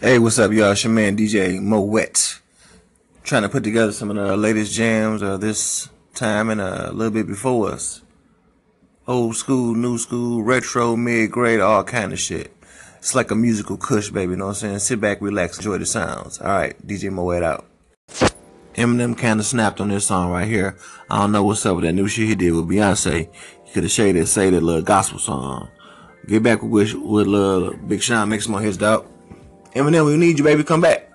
Hey, what's up, y'all? It's your man DJ Moet. Trying to put together some of the latest jams of this time and a little bit before us. Old school, new school, retro, mid grade, all kind of shit. It's like a musical kush, baby, you know what I'm saying? Sit back, relax, enjoy the sounds. Alright, DJ Moet out. Eminem kind of snapped on this song right here. I don't know what's up with that new shit he did with Beyonce. He could have shaded, say that little gospel song. Get back with with little Big Sean, make some more his dog. Eminem, we need you, baby. Come back.